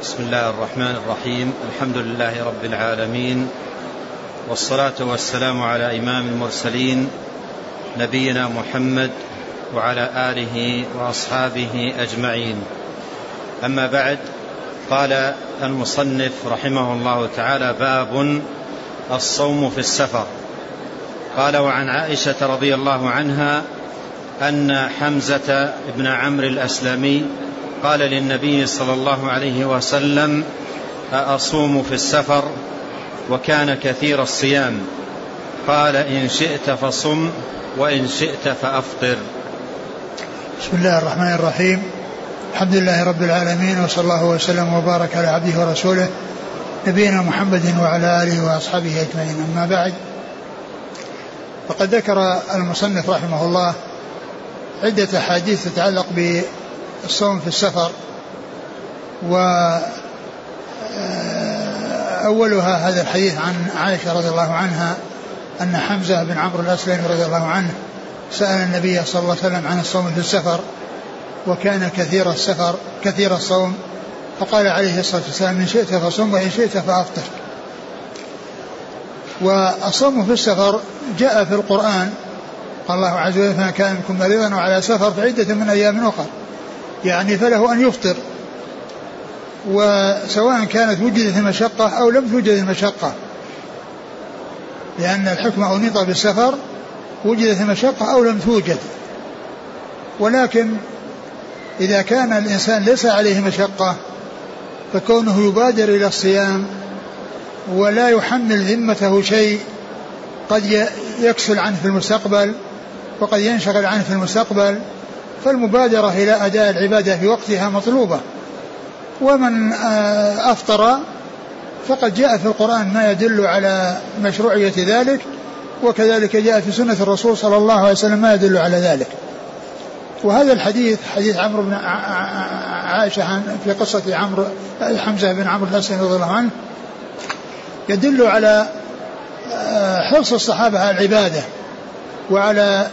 بسم الله الرحمن الرحيم. الحمد لله رب العالمين. والصلاة والسلام على إمام المرسلين نبينا محمد وعلى آله وأصحابه أجمعين. أما بعد قال المصنف رحمه الله تعالى باب الصوم في السفر. قال وعن عائشة رضي الله عنها أن حمزة بن عمرو الأسلمي قال للنبي صلى الله عليه وسلم أأصوم في السفر وكان كثير الصيام. قال إن شئت فصم وإن شئت فأفطر. بسم الله الرحمن الرحيم. الحمد لله رب العالمين وصلى الله وسلم وبارك على عبده ورسوله نبينا محمد وعلى آله وأصحابه أجمعين. أما بعد فقد ذكر المصنف رحمه الله عدة أحاديث تتعلق بالصوم في السفر و آه، أولها هذا الحديث عن عائشة رضي الله عنها أن حمزة بن عمرو الأسلمي رضي الله عنه سأل النبي صلى الله عليه وسلم عن الصوم في السفر وكان كثير السفر كثير الصوم فقال عليه الصلاة والسلام إن شئت فصم وإن شئت فأفطر. والصوم في السفر جاء في القرآن قال الله عز وجل فمن كان منكم مريضا وعلى سفر فعدة من أيام أخر يعني فله أن يفطر. وسواء كانت وجدت المشقة أو لم توجد المشقة. لأن الحكم أنيط بالسفر وجدت المشقة أو لم توجد. ولكن إذا كان الإنسان ليس عليه مشقة فكونه يبادر إلى الصيام ولا يحمل ذمته شيء قد يكسل عنه في المستقبل وقد ينشغل عنه في المستقبل فالمبادرة إلى أداء العبادة في وقتها مطلوبة. ومن آه، أفطر فقد جاء في القرآن ما يدل على مشروعية ذلك وكذلك جاء في سنة الرسول صلى الله عليه وسلم ما يدل على ذلك. وهذا الحديث حديث عمرو بن عائشة في قصة عمرو حمزة بن عمرو الأسلمي رضي الله عنه يدل على آه، حرص الصحابة على العبادة وعلى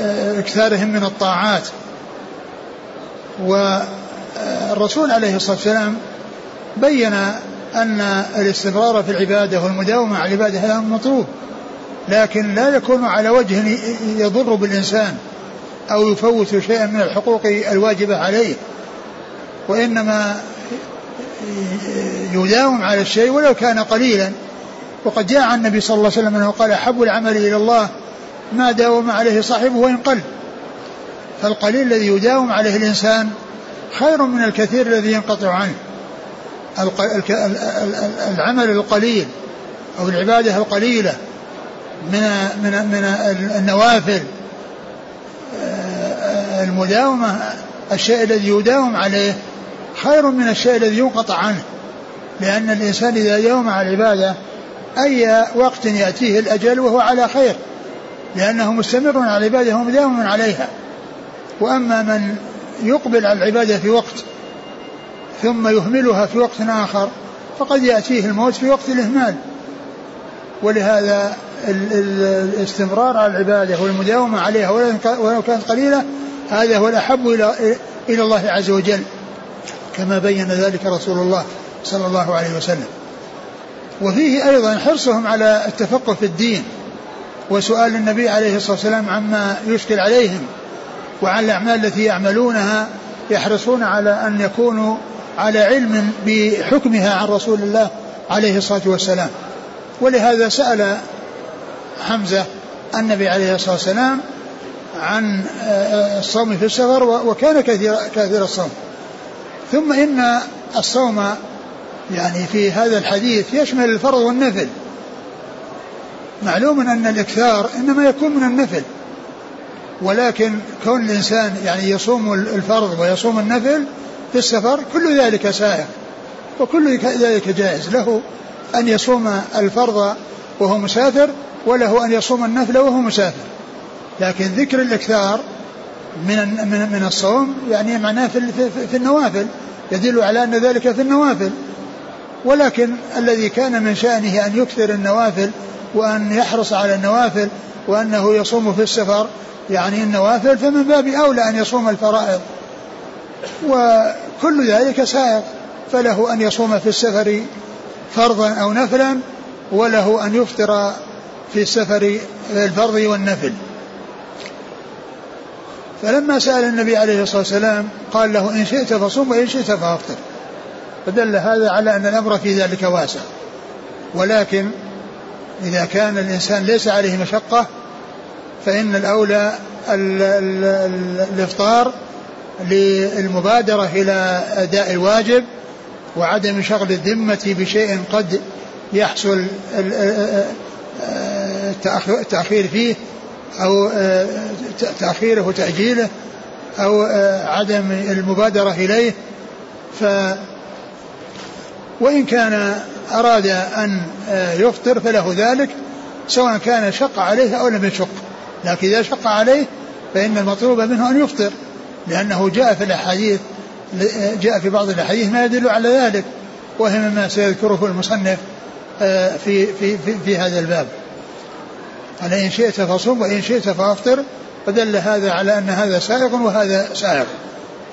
آه، إكثارهم من الطاعات. والرسول عليه الصلاة والسلام بين أن الاستمرار في العبادة والمداومة على العبادة هذا مطلوب لكن لا يكون على وجه يضر بالإنسان أو يفوت شيئا من الحقوق الواجبة عليه وإنما يداوم على الشيء ولو كان قليلا. وقد جاء عن النبي صلى الله عليه وسلم أنه قال أحب العمل إلى الله ما داوم عليه صاحبه وإن قل. فالقليل الذي يداوم عليه الإنسان خير من الكثير الذي ينقطع عنه. العمل القليل أو العبادة القليلة من من من النوافل آه، المداومة الشيء الذي يداوم عليه خير من الشيء الذي ينقطع عنه. لأن الإنسان إذا داوم على العبادة أي وقت يأتيه الأجل وهو على خير لأنه مستمر على العبادة ومداوم عليها. وأما من يقبل على العبادة في وقت ثم يهملها في وقت آخر فقد يأتيه الموت في وقت الإهمال. ولهذا الاستمرار على العبادة والمداومة عليها ولو كانت قليلة هذا هو الأحب إلى الله عز وجل كما بين ذلك رسول الله صلى الله عليه وسلم. وفيه أيضا حرصهم على التفقه في الدين وسؤال النبي عليه الصلاة والسلام عما يشكل عليهم. وعن الأعمال التي يعملونها يحرصون على أن يكونوا على علم بحكمها عن رسول الله عليه الصلاة والسلام. ولهذا سأل حمزة النبي عليه الصلاة والسلام عن الصوم في السفر وكان كثير كثير الصوم. ثم إن الصوم يعني في هذا الحديث يشمل الفرض والنفل. معلوم أن الإكثار إنما يكون من النفل. ولكن كون الإنسان يعني يصوم الفرض ويصوم النفل في السفر كل ذلك سائغ وكل ذلك جائز. له أن يصوم الفرض وهو مسافر وله أن يصوم النفل وهو مسافر. لكن ذكر الإكثار من من من الصوم يعني معناه في, في, النوافل يدل على أن ذلك في النوافل. ولكن الذي كان من شأنه أن يكثر النوافل وأن يحرص على النوافل وأنه يصوم في السفر يعني النوافل فمن باب أولى أن يصوم الفرائض. وكل ذلك سائق فله أن يصوم في السفر فرضا أو نفلا وله أن يفطر في السفر الفرض والنفل. فلما سأل النبي عليه الصلاة والسلام قال له إن شئت فصوم وإن شئت فأفطر. فدل هذا على أن الأمر في ذلك واسع. ولكن إذا كان الإنسان ليس عليه مشقة فإن الأولى الإفطار للمبادرة إلى أداء الواجب وعدم شغل الذمة بشيء قد يحصل التأخير فيه أو تأخيره وتأجيله أو عدم المبادرة إليه. ف وإن كان أراد أن يفطر فله ذلك سواء كان شق عليه أو لم يشق. لكن إذا شق عليه فإن المطلوب منه أن يفطر لأنه جاء في الأحاديث جاء في بعض الأحاديث ما يدل على ذلك وهي مما سيذكره المصنف في في في, في هذا الباب. قال إن شئت فصوم وإن شئت فأفطر فدل هذا على أن هذا سائغ وهذا سائغ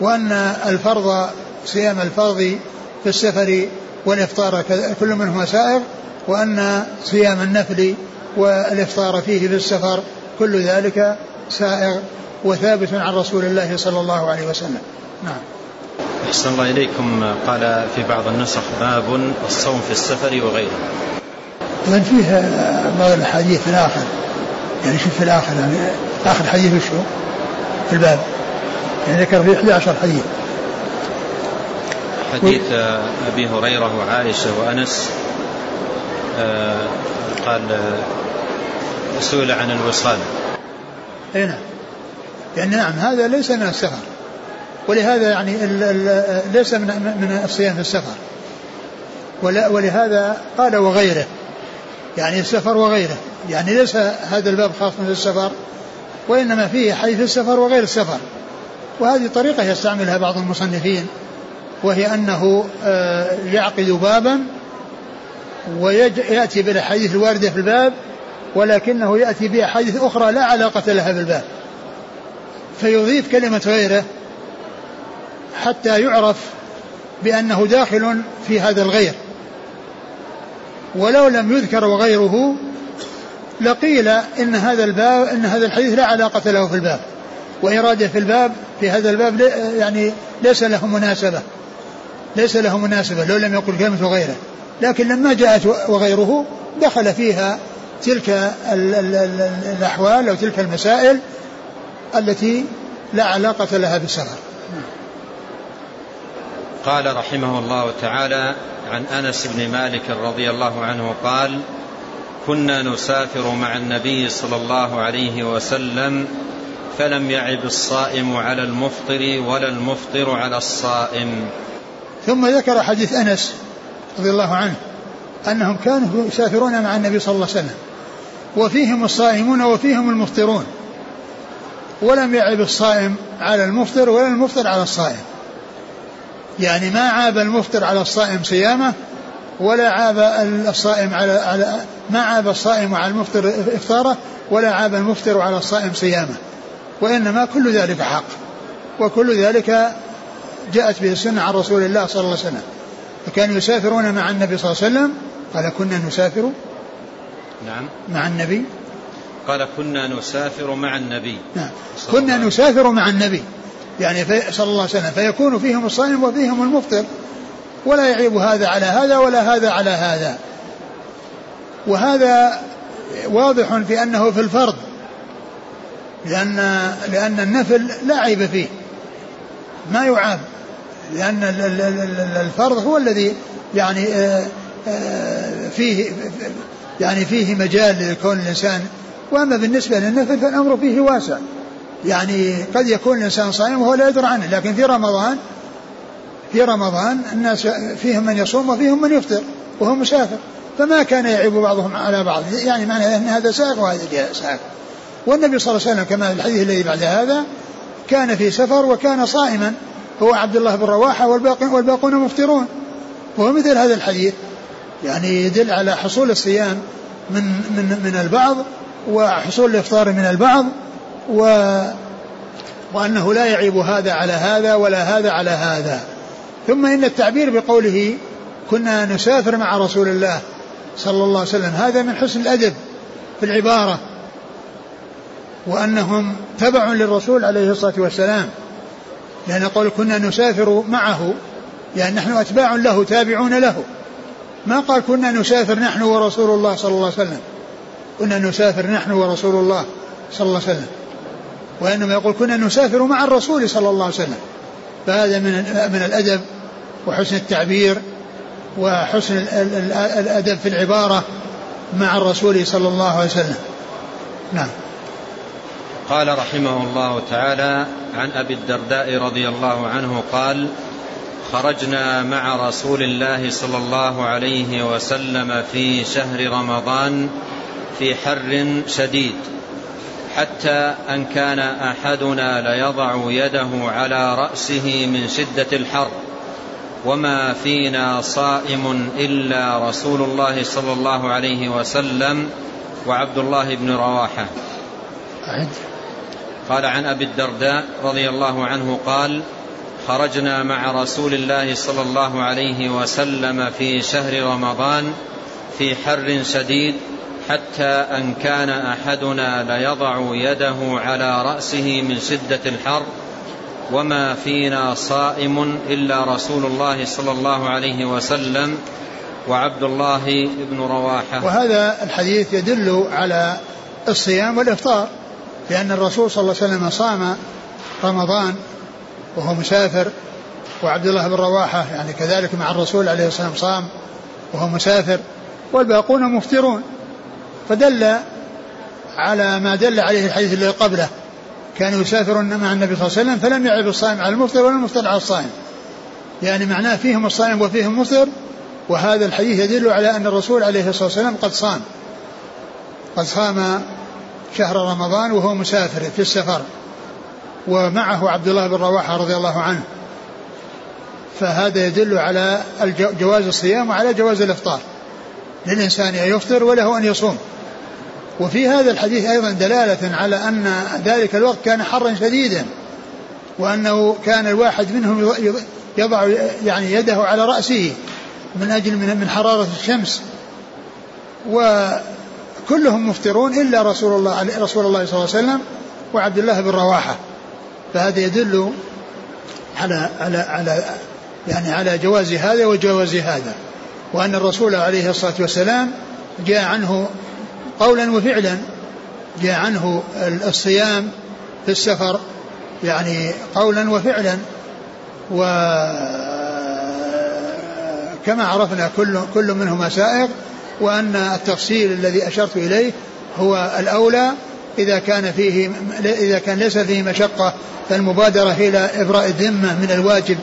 وأن الفرض صيام الفرض في السفر والإفطار كل منهما سائغ وأن صيام النفل والإفطار فيه في السفر كل ذلك سائغ وثابت عن رسول الله صلى الله عليه وسلم. نعم. أحسن الله إليكم. قال في بعض النسخ باب الصوم في السفر وغيره. من فيه بعض الأحاديث في الآخر. يعني شوف في الآخر يعني آخر حديث وشو؟ في الباب. يعني ذكر فيه 11 حديث. حديث أبي هريرة وعائشة وأنس آه، قال سئل عن الوصال. أي نعم. يعني نعم هذا ليس من السفر. ولهذا يعني ال ال ليس من من الصيام في السفر. ولهذا قال وغيره. يعني السفر وغيره. يعني ليس هذا الباب خاص من السفر وإنما فيه حيث السفر وغير السفر. وهذه طريقة يستعملها بعض المصنفين. وهي أنه آه، يعقد بابا ويأتي بالأحاديث الواردة في الباب ولكنه يأتي بأحاديث أخرى لا علاقة لها بالباب. فيضيف كلمة غيره حتى يعرف بأنه داخل في هذا الغير. ولو لم يذكر وغيره لقيل إن هذا الباب إن هذا الحديث لا علاقة له في الباب. وإرادة في الباب في هذا الباب يعني ليس له مناسبة. ليس له مناسبة لو لم يقل كلمة غيره لكن لما جاءت وغيره دخل فيها تلك الأحوال أو تلك المسائل التي لا علاقة لها بالسفر. قال رحمه الله تعالى عن أنس بن مالك رضي الله عنه قال كنا نسافر مع النبي صلى الله عليه وسلم فلم يعب الصائم على المفطر ولا المفطر على الصائم. ثم ذكر حديث أنس رضي الله عنه أنهم كانوا يسافرون مع النبي صلى الله عليه وسلم. وفيهم الصائمون وفيهم المفطرون. ولم يعب الصائم على المفطر ولا المفطر على الصائم. يعني ما عاب المفطر على الصائم صيامه ولا عاب الصائم على, على ما عاب الصائم على المفطر إفطاره ولا عاب المفطر على الصائم صيامه. وإنما كل ذلك حق. وكل ذلك جاءت به السنة عن رسول الله صلى الله عليه وسلم. فكانوا يسافرون مع النبي صلى الله عليه وسلم. قال كنا نسافر نعم. مع النبي. قال كنا نسافر مع النبي. نعم. كنا نسافر مع النبي. يعني في صلى الله عليه وسلم. فيكون فيهم الصائم وفيهم المفطر. ولا يعيب هذا على هذا ولا هذا على هذا. وهذا واضح في أنه في الفرض. لأن لأن النفل لا عيب فيه. ما يعاب. لأن الفرض هو الذي يعني آه، آه، فيه يعني فيه مجال لكون الإنسان وأما بالنسبة للنفل فالأمر فيه واسع. يعني قد يكون الإنسان صائم وهو لا يدري عنه لكن في رمضان في رمضان الناس فيهم من يصوم وفيهم من يفطر وهو مسافر. فما كان يعيب بعضهم على بعض. يعني معنى أن هذا ساق وهذا ساق والنبي صلى الله عليه وسلم كما في الحديث الذي بعد هذا كان في سفر وكان صائما. هو عبد الله بن رواحة والباقون, والباقون مفطرون. وهو مثل هذا الحديث. يعني يدل على حصول الصيام من من من البعض وحصول الإفطار من البعض و وأنه لا يعيب هذا على هذا ولا هذا على هذا. ثم إن التعبير بقوله كنا نسافر مع رسول الله صلى الله عليه وسلم هذا من حسن الأدب في العبارة وأنهم تبع للرسول عليه الصلاة والسلام. لأن قول كنا نسافر معه يعني نحن أتباع له تابعون له. ما قال كنا نسافر نحن ورسول الله صلى الله عليه وسلم. كنا نسافر نحن ورسول الله صلى الله عليه وسلم. وإنما يقول كنا نسافر مع الرسول صلى الله عليه وسلم. فهذا من من الأدب وحسن التعبير وحسن الأدب في العبارة مع الرسول صلى الله عليه وسلم. نعم. قال رحمه الله تعالى عن أبي الدرداء رضي الله عنه قال خرجنا مع رسول الله صلى الله عليه وسلم في شهر رمضان في حر شديد حتى أن كان أحدنا ليضع يده على رأسه من شدة الحر وما فينا صائم إلا رسول الله صلى الله عليه وسلم وعبد الله بن رواحة. قال عن أبي الدرداء رضي الله عنه قال خرجنا مع رسول الله صلى الله عليه وسلم في شهر رمضان في حر شديد حتى أن كان أحدنا ليضع يده على رأسه من شدة الحر وما فينا صائم إلا رسول الله صلى الله عليه وسلم وعبد الله بن رواحة. وهذا الحديث يدل على الصيام والإفطار. لأن الرسول صلى الله عليه وسلم صام رمضان وهو مسافر وعبد الله بن رواحة يعني كذلك مع الرسول عليه الصلاة والسلام صام وهو مسافر والباقون مفطرون. فدل على ما دل عليه الحديث الذي قبله. كان يسافر مع النبي صلى الله عليه وسلم فلم يعب الصائم على المفطر ولا المفطر على الصائم. يعني معناه فيهم الصائم وفيهم المفطر وهذا الحديث يدل على أن الرسول عليه الصلاة والسلام قد صام. قد صام شهر رمضان وهو مسافر في السفر ومعه عبد الله بن رواحة رضي الله عنه. فهذا يدل على جواز الصيام وعلى جواز الإفطار. للإنسان أن يفطر وله أن يصوم. وفي هذا الحديث أيضا دلالة على أن ذلك الوقت كان حرا شديدا وأنه كان الواحد منهم يضع يعني يده على رأسه من أجل من حرارة الشمس. وكلهم مفطرون إلا رسول الله رسول الله صلى الله عليه وسلم وعبد الله بن رواحة. فهذا يدل على على على يعني على جواز هذا وجواز هذا. وأن الرسول عليه الصلاة والسلام جاء عنه قولا وفعلا. جاء عنه الصيام في السفر يعني قولا وفعلا. وكما عرفنا كل كل منهما سائغ وأن التفصيل الذي أشرت إليه هو الأولى إذا كان فيه إذا كان ليس فيه مشقة فالمبادرة إلى إبراء الذمة من الواجب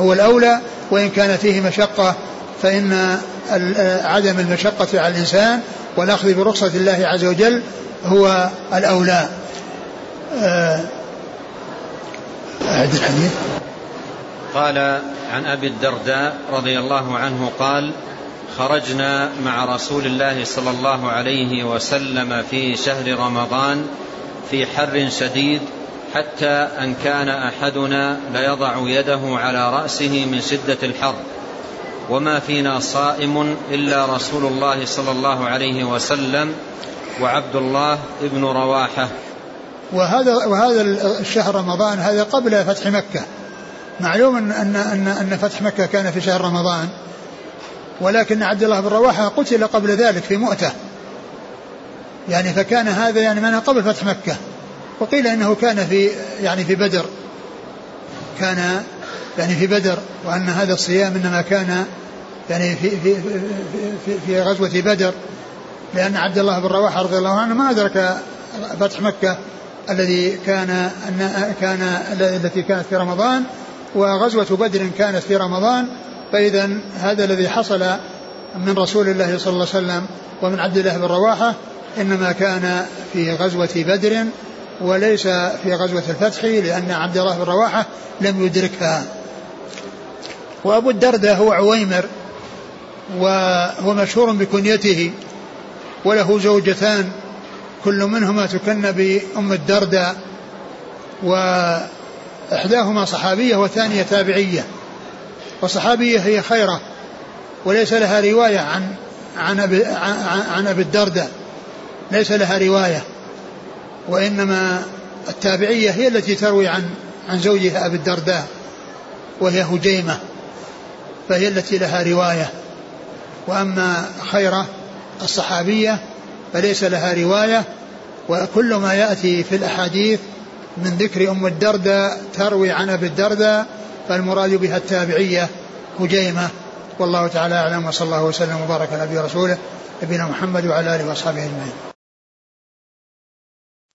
هو الأولى وإن كان فيه مشقة فإن عدم المشقة على الإنسان والأخذ برخصة الله عز وجل هو الأولى. آه، أعد الحديث. قال عن أبي الدرداء رضي الله عنه قال خرجنا مع رسول الله صلى الله عليه وسلم في شهر رمضان في حر شديد حتى أن كان أحدنا ليضع يده على رأسه من شدة الحر. وما فينا صائم إلا رسول الله صلى الله عليه وسلم وعبد الله بن رواحة. وهذا وهذا الشهر رمضان هذا قبل فتح مكة. معلوم أن أن أن فتح مكة كان في شهر رمضان. ولكن عبد الله بن رواحة قتل قبل ذلك في مؤتة. يعني فكان هذا يعني من قبل فتح مكة. وقيل إنه كان في يعني في بدر. كان يعني في بدر وأن هذا الصيام إنما كان يعني في في في, في غزوة بدر. لأن عبد الله بن رواحة رضي الله عنه ما أدرك فتح مكة الذي كان أن كان التي كانت في رمضان. وغزوة بدر كانت في رمضان. فإذا هذا الذي حصل من رسول الله صلى الله عليه وسلم ومن عبد الله بن رواحة إنما كان في غزوة بدر وليس في غزوة الفتح لأن عبد الله بن رواحة لم يدركها. وأبو الدرداء هو عويمر وهو مشهور بكنيته وله زوجتان كل منهما تكن بأم الدرداء وإحداهما صحابية والثانية تابعية. والصحابية هي خيرة وليس لها رواية عن عن أبي, عن أبي الدرداء ليس لها رواية وإنما التابعية هي التي تروي عن عن زوجها أبي الدرداء وهي هجيمة فهي التي لها رواية. وأما خيرة الصحابية فليس لها رواية وكل ما يأتي في الأحاديث من ذكر أم الدرداء تروي عن أبي الدرداء فالمراد بها التابعية هجيمة. والله تعالى أعلم وصلى الله وسلم وبارك على رسوله نبينا محمد وعلى آله وأصحابه أجمعين.